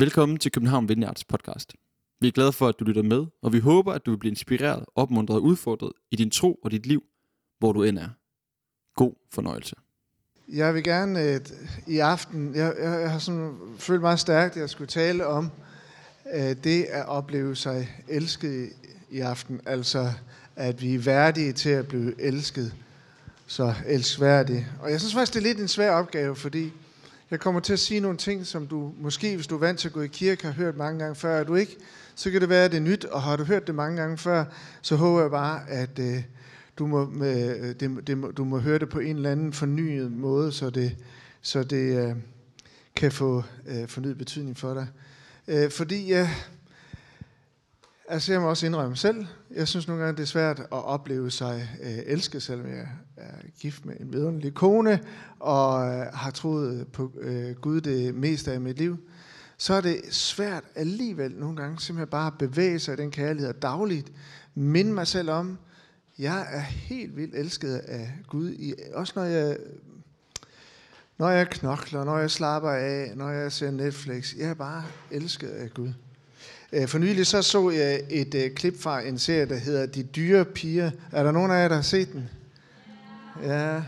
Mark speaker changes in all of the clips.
Speaker 1: Velkommen til København Vineyards podcast. Vi er glade for, at du lytter med, og vi håber, at du vil blive inspireret, opmuntret og udfordret i din tro og dit liv, hvor du end er. God fornøjelse.
Speaker 2: Jeg vil gerne øh, i aften, jeg, jeg, jeg har sådan følt meget stærkt, at jeg skulle tale om øh, det at opleve sig elsket i, i aften. Altså, at vi er værdige til at blive elsket, så elskværdige. Og jeg synes faktisk, det er lidt en svær opgave, fordi jeg kommer til at sige nogle ting, som du måske, hvis du er vant til at gå i kirke, har hørt mange gange før. Er du ikke, så kan det være, at det er nyt, og har du hørt det mange gange før, så håber jeg bare, at øh, du, må, med, øh, det, det, du må høre det på en eller anden fornyet måde, så det, så det øh, kan få øh, fornyet betydning for dig. Øh, fordi jeg, altså jeg må også indrømme selv, jeg synes nogle gange, det er svært at opleve sig øh, elsket, selvom jeg er gift med en vidunderlig kone, og øh, har troet på øh, Gud det meste af mit liv. Så er det svært alligevel nogle gange simpelthen bare at bevæge sig i den kærlighed og dagligt minde mig selv om, jeg er helt vildt elsket af Gud, i, også når jeg, når jeg knokler, når jeg slapper af, når jeg ser Netflix. Jeg er bare elsket af Gud. Øh, for nylig så, så jeg et øh, klip fra en serie, der hedder De dyre piger. Er der nogen af jer, der har set den? Ja.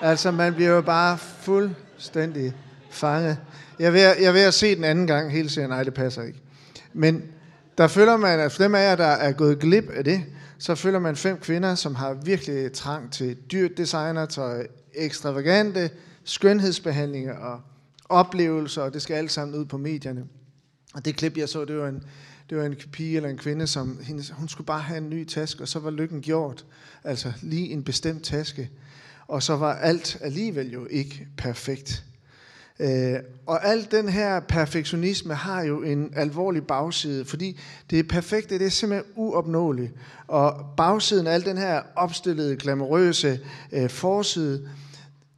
Speaker 2: Altså, man bliver jo bare fuldstændig fanget. Jeg vil, jeg vil se den anden gang, helt serien. Nej, det passer ikke. Men der føler man, at for dem af jer, der er gået glip af det, så føler man fem kvinder, som har virkelig trang til dyrt designertøj, ekstravagante skønhedsbehandlinger og oplevelser, og det skal alt sammen ud på medierne. Og det klip, jeg så, det var en, det var en pige eller en kvinde, som hendes, hun skulle bare have en ny taske, og så var lykken gjort. Altså lige en bestemt taske. Og så var alt alligevel jo ikke perfekt. Øh, og al den her perfektionisme har jo en alvorlig bagside, fordi det perfekte, det er simpelthen uopnåeligt. Og bagsiden af al den her opstillede, glamourøse øh, forside,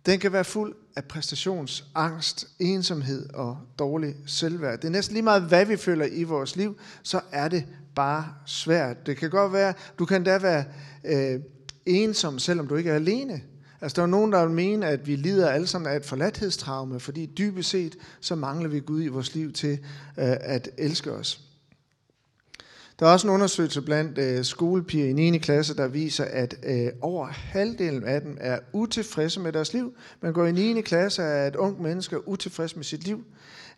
Speaker 2: den kan være fuld af præstationsangst, ensomhed og dårlig selvværd. Det er næsten lige meget, hvad vi føler i vores liv, så er det bare svært. Det kan godt være, du kan da være øh, ensom, selvom du ikke er alene. Altså, der er nogen, der vil mene, at vi lider alle sammen af et forladthedstraume, fordi dybest set, så mangler vi Gud i vores liv til øh, at elske os. Der er også en undersøgelse blandt øh, skolepiger i 9. klasse, der viser, at øh, over halvdelen af dem er utilfredse med deres liv. Man går i 9. klasse er et ung menneske utilfreds med sit liv,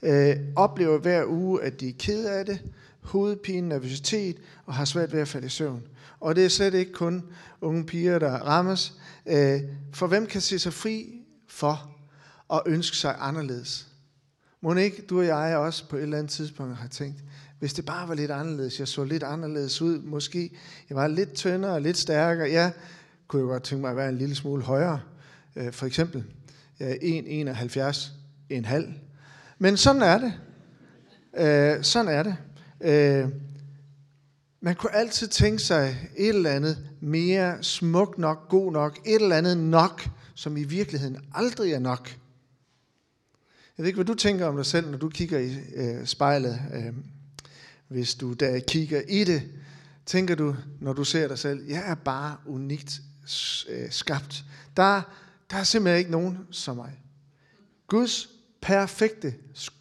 Speaker 2: øh, oplever hver uge, at de er ked af det, hovedpine, nervøsitet og har svært ved at falde i søvn. Og det er slet ikke kun unge piger, der rammes. Øh, for hvem kan se sig fri for at ønske sig anderledes? Må ikke du og jeg også på et eller andet tidspunkt har tænkt, hvis det bare var lidt anderledes, jeg så lidt anderledes ud, måske jeg var lidt tyndere og lidt stærkere, ja, kunne jeg godt tænke mig at være en lille smule højere, øh, for eksempel. 1,71, en halv. Men sådan er det. Øh, sådan er det. Øh, man kunne altid tænke sig et eller andet mere smuk nok, god nok, et eller andet nok, som i virkeligheden aldrig er nok. Jeg ved ikke, hvad du tænker om dig selv, når du kigger i øh, spejlet. Øh, hvis du da kigger i det, tænker du, når du ser dig selv, jeg er bare unikt øh, skabt. Der, der er simpelthen ikke nogen som mig. Guds perfekte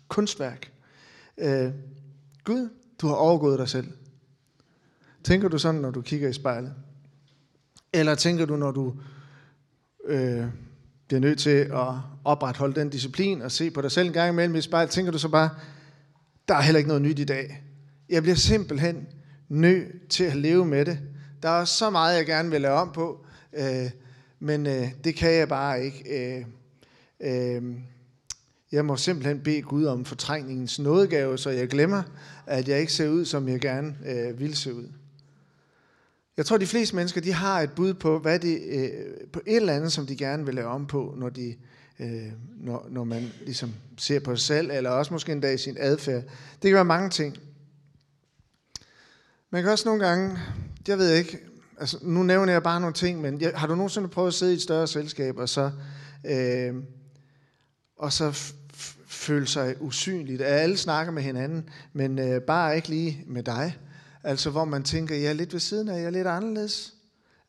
Speaker 2: kunstværk. Øh, Gud, du har overgået dig selv. Tænker du sådan, når du kigger i spejlet? Eller tænker du, når du øh, bliver nødt til at opretholde den disciplin og se på dig selv en gang imellem i spejlet, tænker du så bare, der er heller ikke noget nyt i dag. Jeg bliver simpelthen nødt til at leve med det. Der er så meget, jeg gerne vil lave om på, øh, men øh, det kan jeg bare ikke. Øh, øh, jeg må simpelthen bede Gud om fortrængningens nådegave, så jeg glemmer, at jeg ikke ser ud, som jeg gerne øh, vil se ud. Jeg tror, de fleste mennesker de har et bud på, hvad de, øh, på et eller andet, som de gerne vil lave om på, når, de, øh, når, når man ligesom ser på sig selv, eller også måske endda i sin adfærd. Det kan være mange ting. Man kan også nogle gange, jeg ved ikke, altså nu nævner jeg bare nogle ting, men jeg, har du nogensinde prøvet at sidde i et større selskab, og så, øh, og så føle sig usynligt? At alle snakker med hinanden, men øh, bare ikke lige med dig. Altså hvor man tænker, jeg er lidt ved siden af, jeg er lidt anderledes.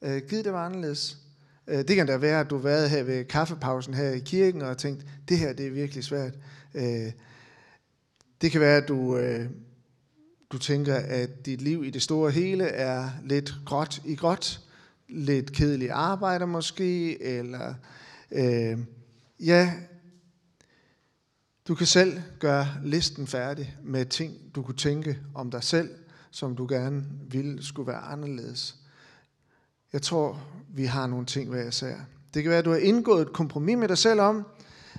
Speaker 2: Øh, giv det var anderledes. Øh, det kan da være, at du har været her ved kaffepausen her i kirken og tænkt, det her det er virkelig svært. Øh, Det kan være, at du, øh, du tænker, at dit liv i det store hele er lidt gråt i gråt, lidt kedelig arbejde måske, eller øh, ja, du kan selv gøre listen færdig med ting, du kunne tænke om dig selv, som du gerne ville skulle være anderledes. Jeg tror, vi har nogle ting hver især. Det kan være, at du har indgået et kompromis med dig selv om,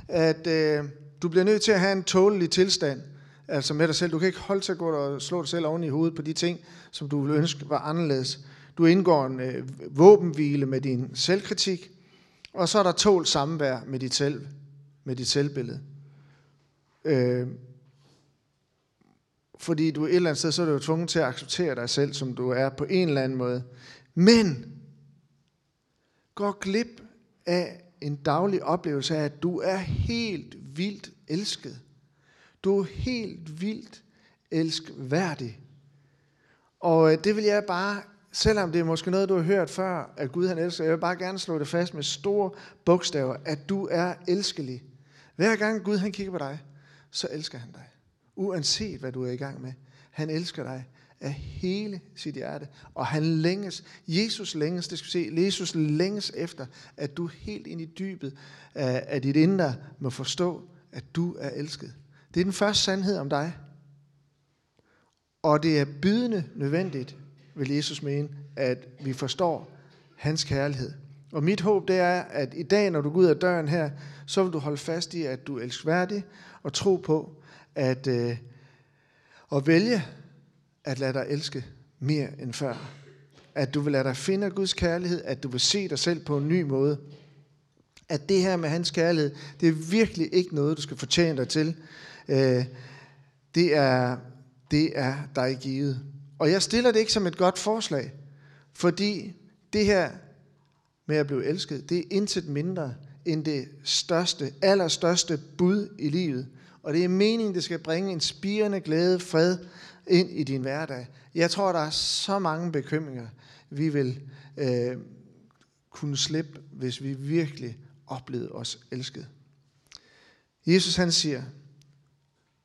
Speaker 2: at øh, du bliver nødt til at have en tålelig tilstand, altså med dig selv. Du kan ikke holde til at gå og slå dig selv oven i hovedet på de ting, som du ville ønske var anderledes. Du indgår en øh, våbenhvile med din selvkritik, og så er der tål samvær med dit selv, med dit selvbillede. Øh, fordi du et eller andet sted, så er du jo tvunget til at acceptere dig selv, som du er på en eller anden måde. Men går glip af en daglig oplevelse af, at du er helt vildt elsket. Du er helt vildt elskværdig. Og øh, det vil jeg bare, selvom det er måske noget, du har hørt før, at Gud han elsker, jeg vil bare gerne slå det fast med store bogstaver, at du er elskelig. Hver gang Gud han kigger på dig, så elsker han dig. Uanset hvad du er i gang med. Han elsker dig af hele sit hjerte. Og han længes, Jesus længes, det skal se, Jesus længes efter, at du helt ind i dybet af, af dit indre må forstå, at du er elsket. Det er den første sandhed om dig. Og det er bydende nødvendigt, vil Jesus mene, at vi forstår hans kærlighed. Og mit håb det er, at i dag, når du går ud af døren her, så vil du holde fast i, at du er elskværdig, og tro på, at, øh, at vælge at lade dig elske mere end før. At du vil lade dig finde Guds kærlighed, at du vil se dig selv på en ny måde. At det her med hans kærlighed, det er virkelig ikke noget, du skal fortjene dig til. Øh, det, er, det er dig givet. Og jeg stiller det ikke som et godt forslag, fordi det her med at blive elsket, det er intet mindre end det største, allerstørste bud i livet. Og det er meningen, det skal bringe en spirende glæde, fred ind i din hverdag. Jeg tror, der er så mange bekymringer, vi vil øh, kunne slippe, hvis vi virkelig oplevede os elsket. Jesus han siger,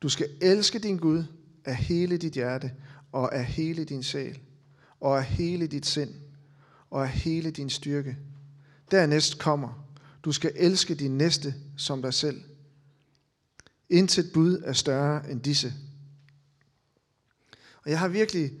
Speaker 2: du skal elske din Gud af hele dit hjerte, og af hele din sjæl, og af hele dit sind, og af hele din styrke. Dernæst kommer, du skal elske din næste som dig selv. Intet bud er større end disse. Og jeg har virkelig,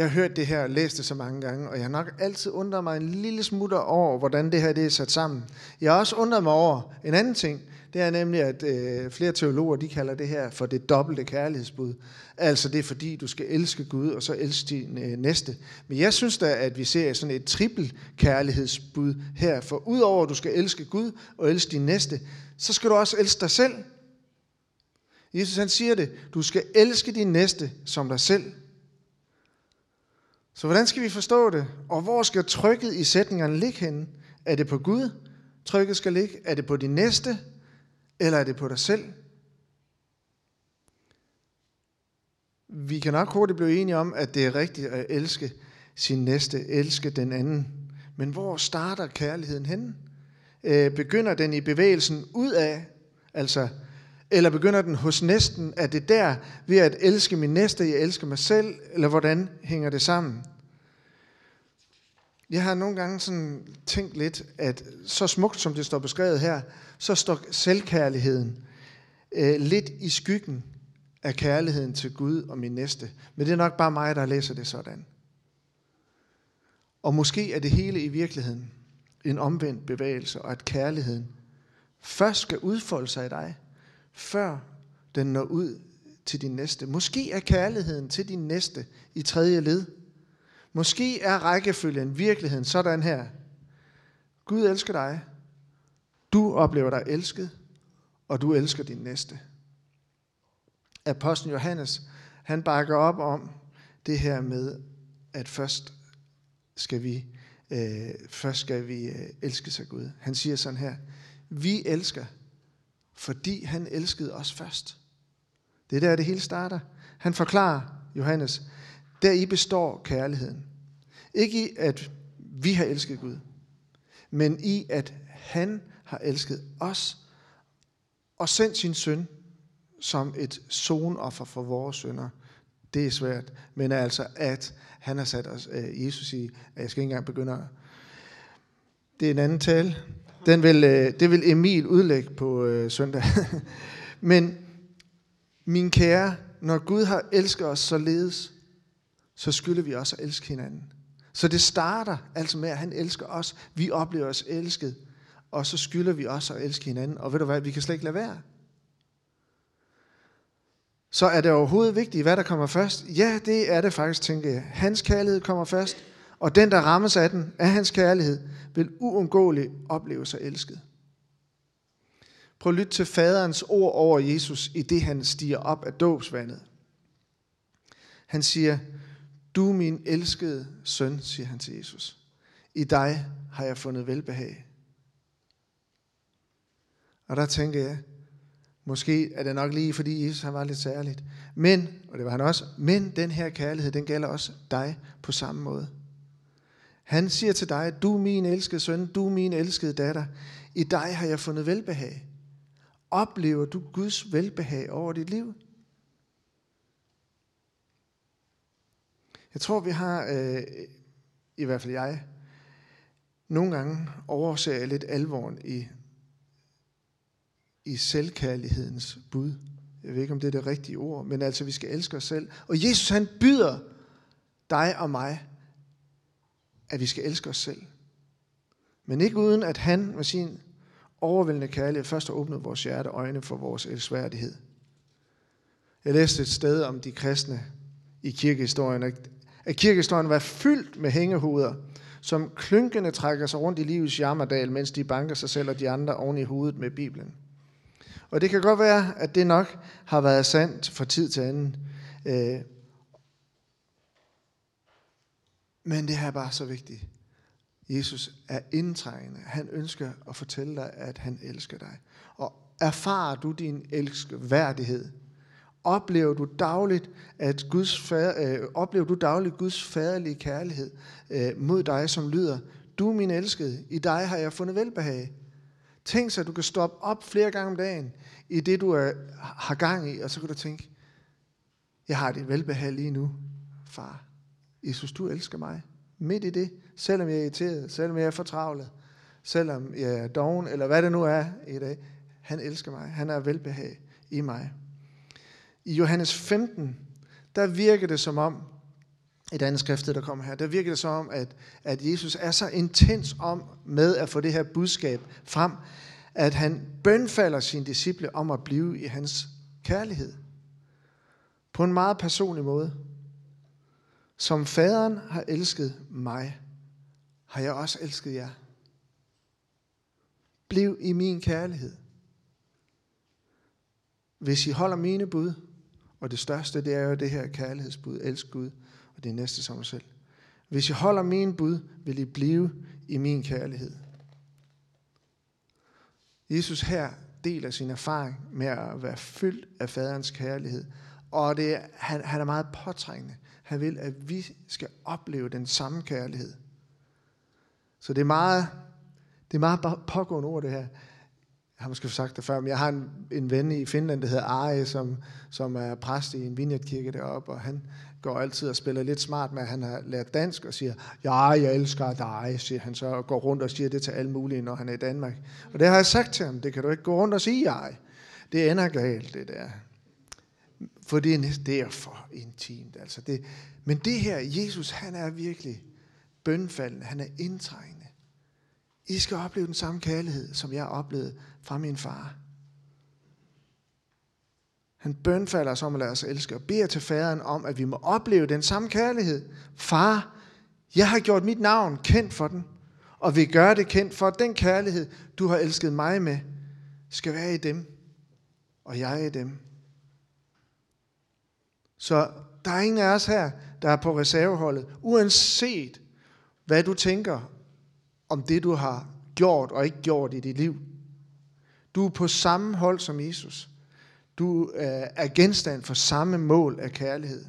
Speaker 2: jeg har hørt det her og læst det så mange gange, og jeg har nok altid undret mig en lille smutter over, hvordan det her det er sat sammen. Jeg har også undret mig over en anden ting, det er nemlig, at øh, flere teologer, de kalder det her for det dobbelte kærlighedsbud. Altså det er fordi, du skal elske Gud, og så elske din øh, næste. Men jeg synes da, at vi ser sådan et trippel kærlighedsbud her. For udover at du skal elske Gud og elske din næste, så skal du også elske dig selv. Jesus han siger det, du skal elske din næste som dig selv. Så hvordan skal vi forstå det? Og hvor skal trykket i sætningerne ligge henne? Er det på Gud, trykket skal ligge? Er det på din næste? Eller er det på dig selv? Vi kan nok hurtigt blive enige om, at det er rigtigt at elske sin næste, elske den anden. Men hvor starter kærligheden henne? Øh, begynder den i bevægelsen ud af, altså, eller begynder den hos næsten? Er det der ved at elske min næste, jeg elsker mig selv? Eller hvordan hænger det sammen? Jeg har nogle gange sådan tænkt lidt, at så smukt som det står beskrevet her, så står selvkærligheden øh, lidt i skyggen af kærligheden til Gud og min næste. Men det er nok bare mig, der læser det sådan. Og måske er det hele i virkeligheden en omvendt bevægelse, og at kærligheden først skal udfolde sig i dig, før den når ud til din næste. Måske er kærligheden til din næste i tredje led. Måske er rækkefølgen virkeligheden sådan her. Gud elsker dig. Du oplever dig elsket, og du elsker din næste. Apostlen Johannes, han bakker op om det her med, at først skal vi, øh, først skal vi øh, elske sig Gud. Han siger sådan her, vi elsker, fordi han elskede os først. Det er der, det hele starter. Han forklarer, Johannes, der i består kærligheden. Ikke i, at vi har elsket Gud, men i, at han har elsket os og sendt sin søn som et sonoffer for vores synder, det er svært. Men altså, at han har sat os, øh, Jesus i, at jeg skal ikke engang begynde at... Det er en anden tale. Den vil, øh, det vil Emil udlægge på øh, søndag. Men min kære, når Gud har elsket os således, så skylder vi også at elske hinanden. Så det starter altså med, at han elsker os. Vi oplever os elsket. Og så skylder vi også at elske hinanden. Og ved du hvad, vi kan slet ikke lade være. Så er det overhovedet vigtigt, hvad der kommer først? Ja, det er det faktisk, tænker jeg. Hans kærlighed kommer først, og den, der rammes af den, af hans kærlighed, vil uundgåeligt opleve sig elsket. Prøv at lytte til faderens ord over Jesus, i det han stiger op af dåbsvandet. Han siger, du min elskede søn, siger han til Jesus. I dig har jeg fundet velbehag. Og der tænker jeg, måske er det nok lige, fordi Jesus han var lidt særligt. Men, og det var han også, men den her kærlighed, den gælder også dig på samme måde. Han siger til dig, du er min elskede søn, du er min elskede datter. I dig har jeg fundet velbehag. Oplever du Guds velbehag over dit liv? Jeg tror, vi har, øh, i hvert fald jeg, nogle gange overser jeg lidt alvoren i, i selvkærlighedens bud. Jeg ved ikke, om det er det rigtige ord, men altså, vi skal elske os selv. Og Jesus, han byder dig og mig, at vi skal elske os selv. Men ikke uden, at han med sin overvældende kærlighed først har åbnet vores hjerte og øjne for vores elsværdighed. Jeg læste et sted om de kristne i kirkehistorien, at kirkehistorien var fyldt med hængehoveder, som klynkende trækker sig rundt i livets jammerdal, mens de banker sig selv og de andre oven i hovedet med Bibelen. Og det kan godt være, at det nok har været sandt fra tid til anden. Øh, men det her er bare så vigtigt. Jesus er indtrængende. Han ønsker at fortælle dig, at han elsker dig. Og erfarer du din elskværdighed, Oplever du dagligt, at Guds fader, øh, oplever du dagligt Guds faderlige kærlighed øh, mod dig, som lyder, du er min elskede, i dig har jeg fundet velbehag. Tænk så, at du kan stoppe op flere gange om dagen i det, du er, har gang i, og så kan du tænke, jeg har det velbehag lige nu, far. Jesus, du elsker mig. Midt i det, selvom jeg er irriteret, selvom jeg er fortravlet, selvom jeg er doven, eller hvad det nu er i dag. Han elsker mig. Han er velbehag i mig. I Johannes 15, der virker det som om, et andet skrift, der kommer her, der virker det som om, at, at Jesus er så intens om med at få det her budskab frem, at han bønfalder sine disciple om at blive i hans kærlighed. På en meget personlig måde. Som faderen har elsket mig, har jeg også elsket jer. Bliv i min kærlighed. Hvis I holder mine bud, og det største, det er jo det her kærlighedsbud, elsk Gud, og det er næste som os selv. Hvis I holder mine bud, vil I blive i min kærlighed. Jesus her deler sin erfaring med at være fyldt af faderens kærlighed. Og det, han, han er meget påtrængende. Han vil, at vi skal opleve den samme kærlighed. Så det er meget, det er meget pågående ord, det her jeg har måske sagt det før, men jeg har en, en ven i Finland, der hedder Ari, som, som er præst i en vineyardkirke deroppe, og han går altid og spiller lidt smart med, at han har lært dansk og siger, ja, jeg elsker dig, siger han så, og går rundt og siger det til alle mulige, når han er i Danmark. Og det har jeg sagt til ham, det kan du ikke gå rundt og sige, jeg. Det ender galt, det der. For det er, næsten derfor intimt. Altså det. Men det her, Jesus, han er virkelig bønfaldende, han er indtrængende. I skal opleve den samme kærlighed, som jeg oplevede fra min far. Han bønfalder os om at lade os elske og beder til faderen om, at vi må opleve den samme kærlighed. Far, jeg har gjort mit navn kendt for den, og vil gøre det kendt for, at den kærlighed, du har elsket mig med, skal være i dem, og jeg i dem. Så der er ingen af os her, der er på reserveholdet, uanset hvad du tænker om det, du har gjort og ikke gjort i dit liv. Du er på samme hold som Jesus. Du er genstand for samme mål af kærlighed.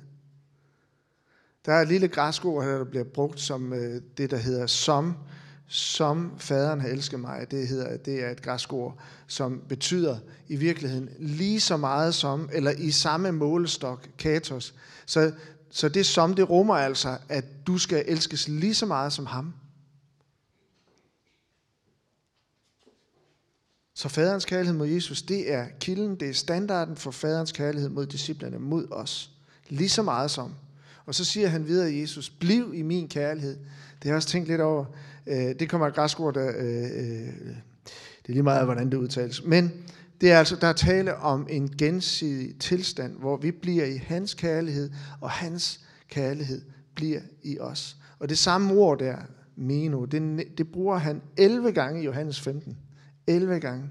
Speaker 2: Der er et lille græsk ord her, der bliver brugt som øh, det, der hedder som, som faderen har elsket mig. Det, hedder, det er et græsk ord, som betyder i virkeligheden lige så meget som, eller i samme målestok, katos. Så, så det som, det rummer altså, at du skal elskes lige så meget som ham. Så faderens kærlighed mod Jesus, det er kilden, det er standarden for faderens kærlighed mod disciplerne, mod os. Lige så meget som. Og så siger han videre, Jesus, bliv i min kærlighed. Det har jeg også tænkt lidt over. Øh, det kommer et græsk ord, der, øh, øh, det er lige meget, hvordan det udtales. Men det er altså, der er tale om en gensidig tilstand, hvor vi bliver i hans kærlighed, og hans kærlighed bliver i os. Og det samme ord der, meno, det, det bruger han 11 gange i Johannes 15. 11 gange.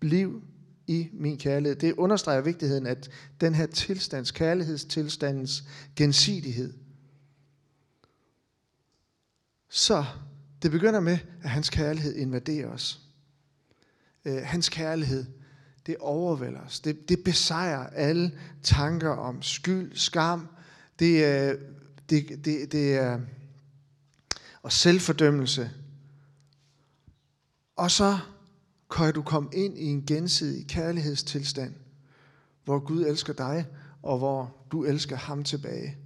Speaker 2: Bliv i min kærlighed. Det understreger vigtigheden at den her tilstands, kærlighedstilstandens gensidighed. Så det begynder med, at hans kærlighed invaderer os. Øh, hans kærlighed, det overvælder os. Det, det besejrer alle tanker om skyld, skam, det øh, det, det, det er og selvfordømmelse. Og så kan du komme ind i en gensidig kærlighedstilstand, hvor Gud elsker dig, og hvor du elsker ham tilbage.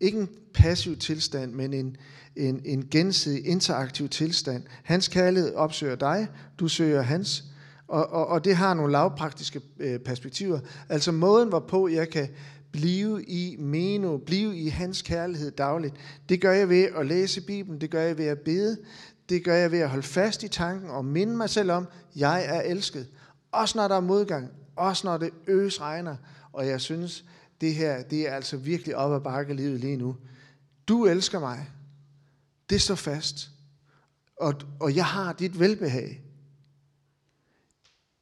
Speaker 2: Ikke en passiv tilstand, men en, en, en gensidig interaktiv tilstand. Hans kærlighed opsøger dig, du søger hans, og, og, og det har nogle lavpraktiske øh, perspektiver. Altså måden, hvorpå jeg kan blive i meno, blive i hans kærlighed dagligt, det gør jeg ved at læse Bibelen, det gør jeg ved at bede, det gør jeg ved at holde fast i tanken og minde mig selv om, at jeg er elsket. Også når der er modgang, også når det øs regner, og jeg synes, det her, det er altså virkelig op ad bakke livet lige nu. Du elsker mig. Det står fast. Og, og jeg har dit velbehag.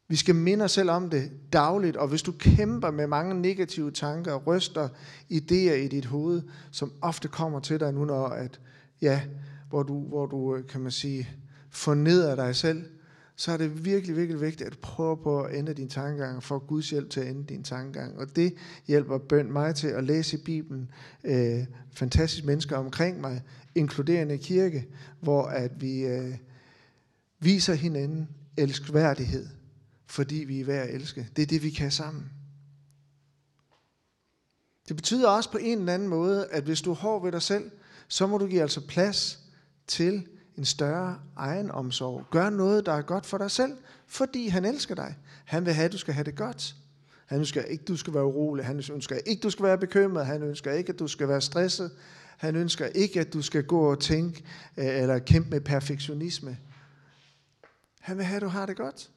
Speaker 2: Vi skal minde os selv om det dagligt, og hvis du kæmper med mange negative tanker, og ryster idéer i dit hoved, som ofte kommer til dig nu, når at, ja, hvor du, hvor du, øh, kan man sige, forneder dig selv, så er det virkelig, virkelig vigtigt, at du prøver på at ændre din tankegang, for Guds hjælp til at ændre din tankegang. Og det hjælper bøn mig til at læse i Bibelen, øh, fantastiske mennesker omkring mig, inkluderende kirke, hvor at vi øh, viser hinanden elskværdighed, fordi vi er værd at elske. Det er det, vi kan sammen. Det betyder også på en eller anden måde, at hvis du er hård ved dig selv, så må du give altså plads til en større egenomsorg. Gør noget, der er godt for dig selv, fordi han elsker dig. Han vil have, at du skal have det godt. Han ønsker ikke, at du skal være urolig. Han ønsker ikke, at du skal være bekymret. Han ønsker ikke, at du skal være stresset. Han ønsker ikke, at du skal gå og tænke øh, eller kæmpe med perfektionisme. Han vil have, at du har det godt.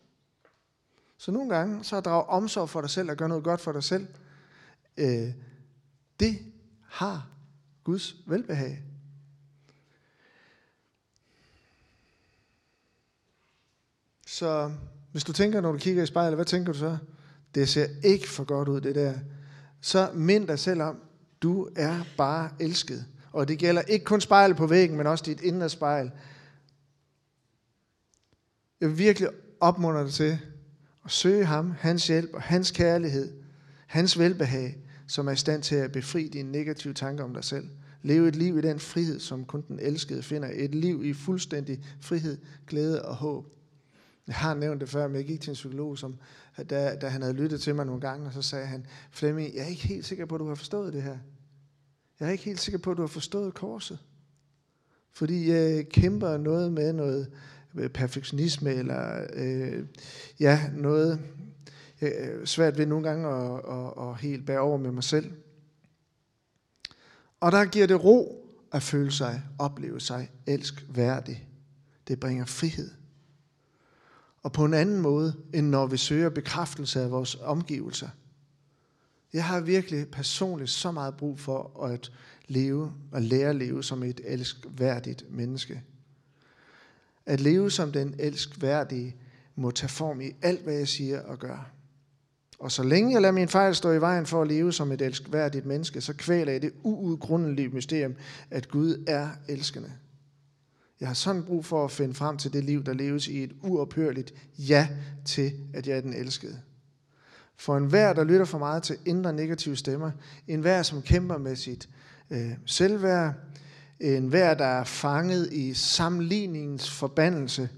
Speaker 2: Så nogle gange, så at drage omsorg for dig selv og gøre noget godt for dig selv, øh, det har Guds velbehag. Så hvis du tænker, når du kigger i spejlet, hvad tænker du så? Det ser ikke for godt ud, det der. Så mind dig selv om, du er bare elsket. Og det gælder ikke kun spejlet på væggen, men også dit indre spejl. Jeg vil virkelig opmuntre dig til at søge ham, hans hjælp og hans kærlighed, hans velbehag, som er i stand til at befri dine negative tanker om dig selv. Leve et liv i den frihed, som kun den elskede finder. Et liv i fuldstændig frihed, glæde og håb. Jeg har nævnt det før, men jeg gik til en psykolog, som, da, da han havde lyttet til mig nogle gange, og så sagde han, Flemming, jeg er ikke helt sikker på, at du har forstået det her. Jeg er ikke helt sikker på, at du har forstået korset. Fordi jeg kæmper noget med noget øh, perfektionisme, eller øh, ja, noget jeg svært ved nogle gange at, at, at helt bære over med mig selv. Og der giver det ro at føle sig, opleve sig elskværdig. Det bringer frihed og på en anden måde, end når vi søger bekræftelse af vores omgivelser. Jeg har virkelig personligt så meget brug for at leve og lære at leve som et elskværdigt menneske. At leve som den elskværdige må tage form i alt, hvad jeg siger og gør. Og så længe jeg lader min fejl stå i vejen for at leve som et elskværdigt menneske, så kvæler jeg det uudgrundelige mysterium, at Gud er elskende. Jeg har sådan brug for at finde frem til det liv, der leves i et uophørligt ja til, at jeg er den elskede. For enhver, der lytter for meget til indre negative stemmer, enhver, som kæmper med sit øh, selvværd, enhver, der er fanget i sammenligningens forbandelse.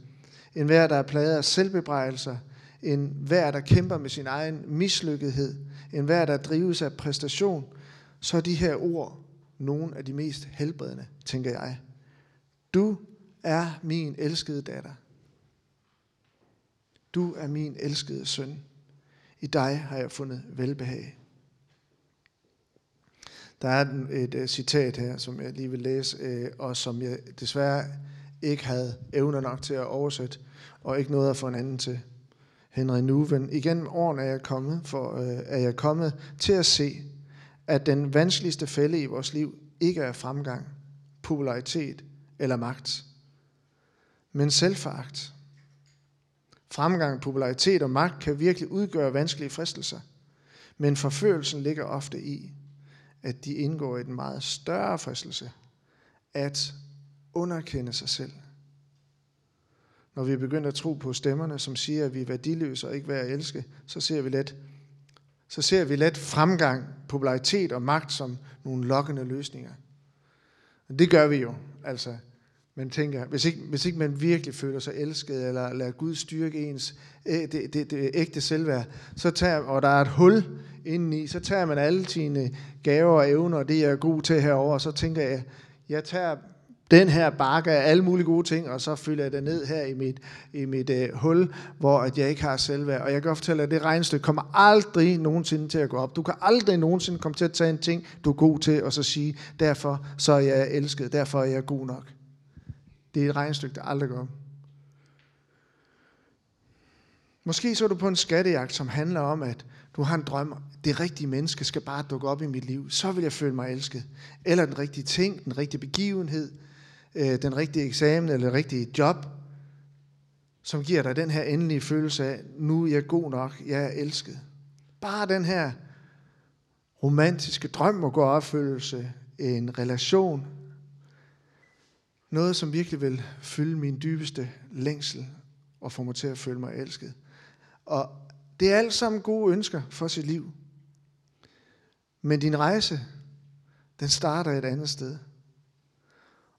Speaker 2: enhver, der er plaget af selvbebrejdelser. enhver, der kæmper med sin egen mislykkethed. enhver, der drives af præstation. Så er de her ord nogle af de mest helbredende, tænker jeg. Du er min elskede datter. Du er min elskede søn. I dig har jeg fundet velbehag. Der er et, et citat her, som jeg lige vil læse, øh, og som jeg desværre ikke havde evner nok til at oversætte, og ikke noget at få en anden til. Henry Nuven. Igen årene er jeg kommet, for, øh, er jeg kommet til at se, at den vanskeligste fælde i vores liv ikke er fremgang, popularitet eller magt, men selvforagt. Fremgang, popularitet og magt kan virkelig udgøre vanskelige fristelser, men forførelsen ligger ofte i, at de indgår i den meget større fristelse, at underkende sig selv. Når vi begynder at tro på stemmerne, som siger, at vi er værdiløse og ikke værd at elske, så ser vi let, så ser vi let fremgang, popularitet og magt som nogle lokkende løsninger. Og det gør vi jo. Altså, man tænker, hvis ikke, hvis ikke man virkelig føler sig elsket, eller lader Gud styrke ens det, det, det ægte selvværd, så tager, og der er et hul indeni, så tager man alle sine gaver og evner, og det jeg er god til herover, og så tænker jeg, jeg tager den her bakke af alle mulige gode ting, og så fylder jeg det ned her i mit, i mit uh, hul, hvor at jeg ikke har selvværd. Og jeg kan fortælle, at det regnestykke kommer aldrig nogensinde til at gå op. Du kan aldrig nogensinde komme til at tage en ting, du er god til, og så sige, derfor så er jeg elsket, derfor er jeg god nok. Det er et regnstykke, der aldrig går op. Måske så er du på en skattejagt, som handler om, at du har en drøm, det rigtige menneske skal bare dukke op i mit liv, så vil jeg føle mig elsket. Eller den rigtige ting, den rigtige begivenhed, øh, den rigtige eksamen eller det rigtige job, som giver dig den her endelige følelse af, nu er jeg god nok, jeg er elsket. Bare den her romantiske drøm og gå opfyldelse, en relation, noget som virkelig vil fylde min dybeste længsel og få mig til at føle mig elsket. Og det er alt sammen gode ønsker for sit liv. Men din rejse, den starter et andet sted.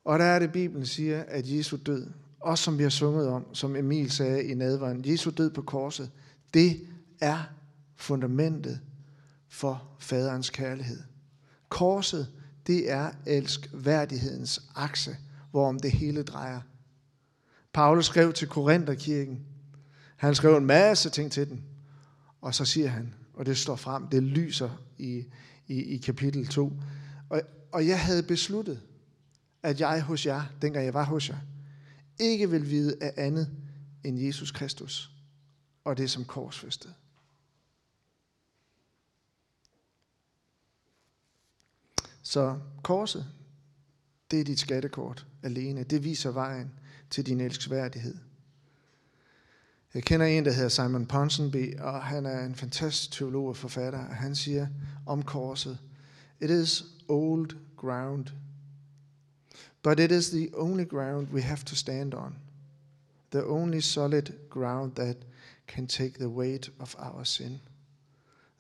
Speaker 2: Og der er det, Bibelen siger, at Jesu død, også som vi har sunget om, som Emil sagde i nadvaren, Jesu død på korset, det er fundamentet for faderens kærlighed. Korset, det er elskværdighedens akse, hvorom det hele drejer. Paulus skrev til Korintherkirken. Han skrev en masse ting til den. Og så siger han, og det står frem, det lyser i, i, i kapitel 2. Og, og jeg havde besluttet, at jeg hos jer, dengang jeg var hos jer, ikke vil vide af andet end Jesus Kristus og det som korsfæstet. Så korset, det er dit skattekort alene. Det viser vejen til din elskværdighed. Jeg kender en, der hedder Simon Ponsonby, og han er en fantastisk teolog og forfatter. Han siger om korset, It is old ground But it is the only ground we have to stand on, the only solid ground that can take the weight of our sin,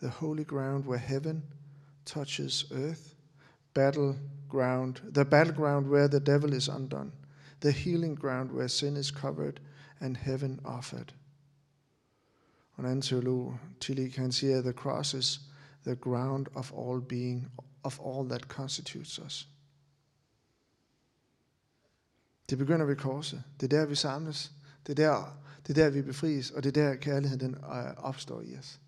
Speaker 2: the holy ground where heaven touches earth, battleground, the battleground where the devil is undone, the healing ground where sin is covered and heaven offered. En anden teolog, Tillich, han siger, the cross is the ground of all being, of all that constitutes us. Det begynder ved korset. Det er der, vi samles. Det er der, det er der vi befries, og det er der, kærligheden den øh, opstår i os.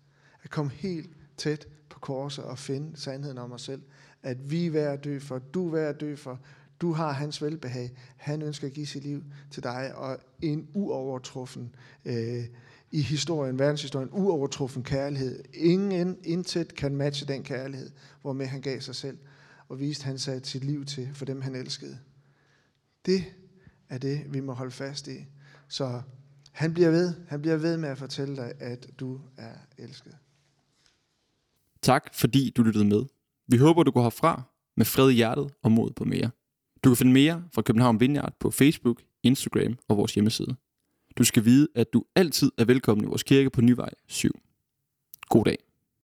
Speaker 2: At komme helt tæt på korset og finde sandheden om os selv. At vi er værd at dø for, du er værd at dø for, du har hans velbehag. Han ønsker at give sit liv til dig, og en uovertruffen øh, i historien, verdenshistorien, uovertruffen kærlighed. Ingen, intet kan matche den kærlighed, hvormed han gav sig selv og viste, han satte sit liv til for dem, han elskede. Det er det, vi må holde fast i. Så han bliver ved. Han bliver ved med at fortælle dig, at du er elsket.
Speaker 1: Tak, fordi du lyttede med. Vi håber, du går herfra med fred i hjertet og mod på mere. Du kan finde mere fra København Vineyard på Facebook, Instagram og vores hjemmeside. Du skal vide, at du altid er velkommen i vores kirke på Nyvej 7. God dag.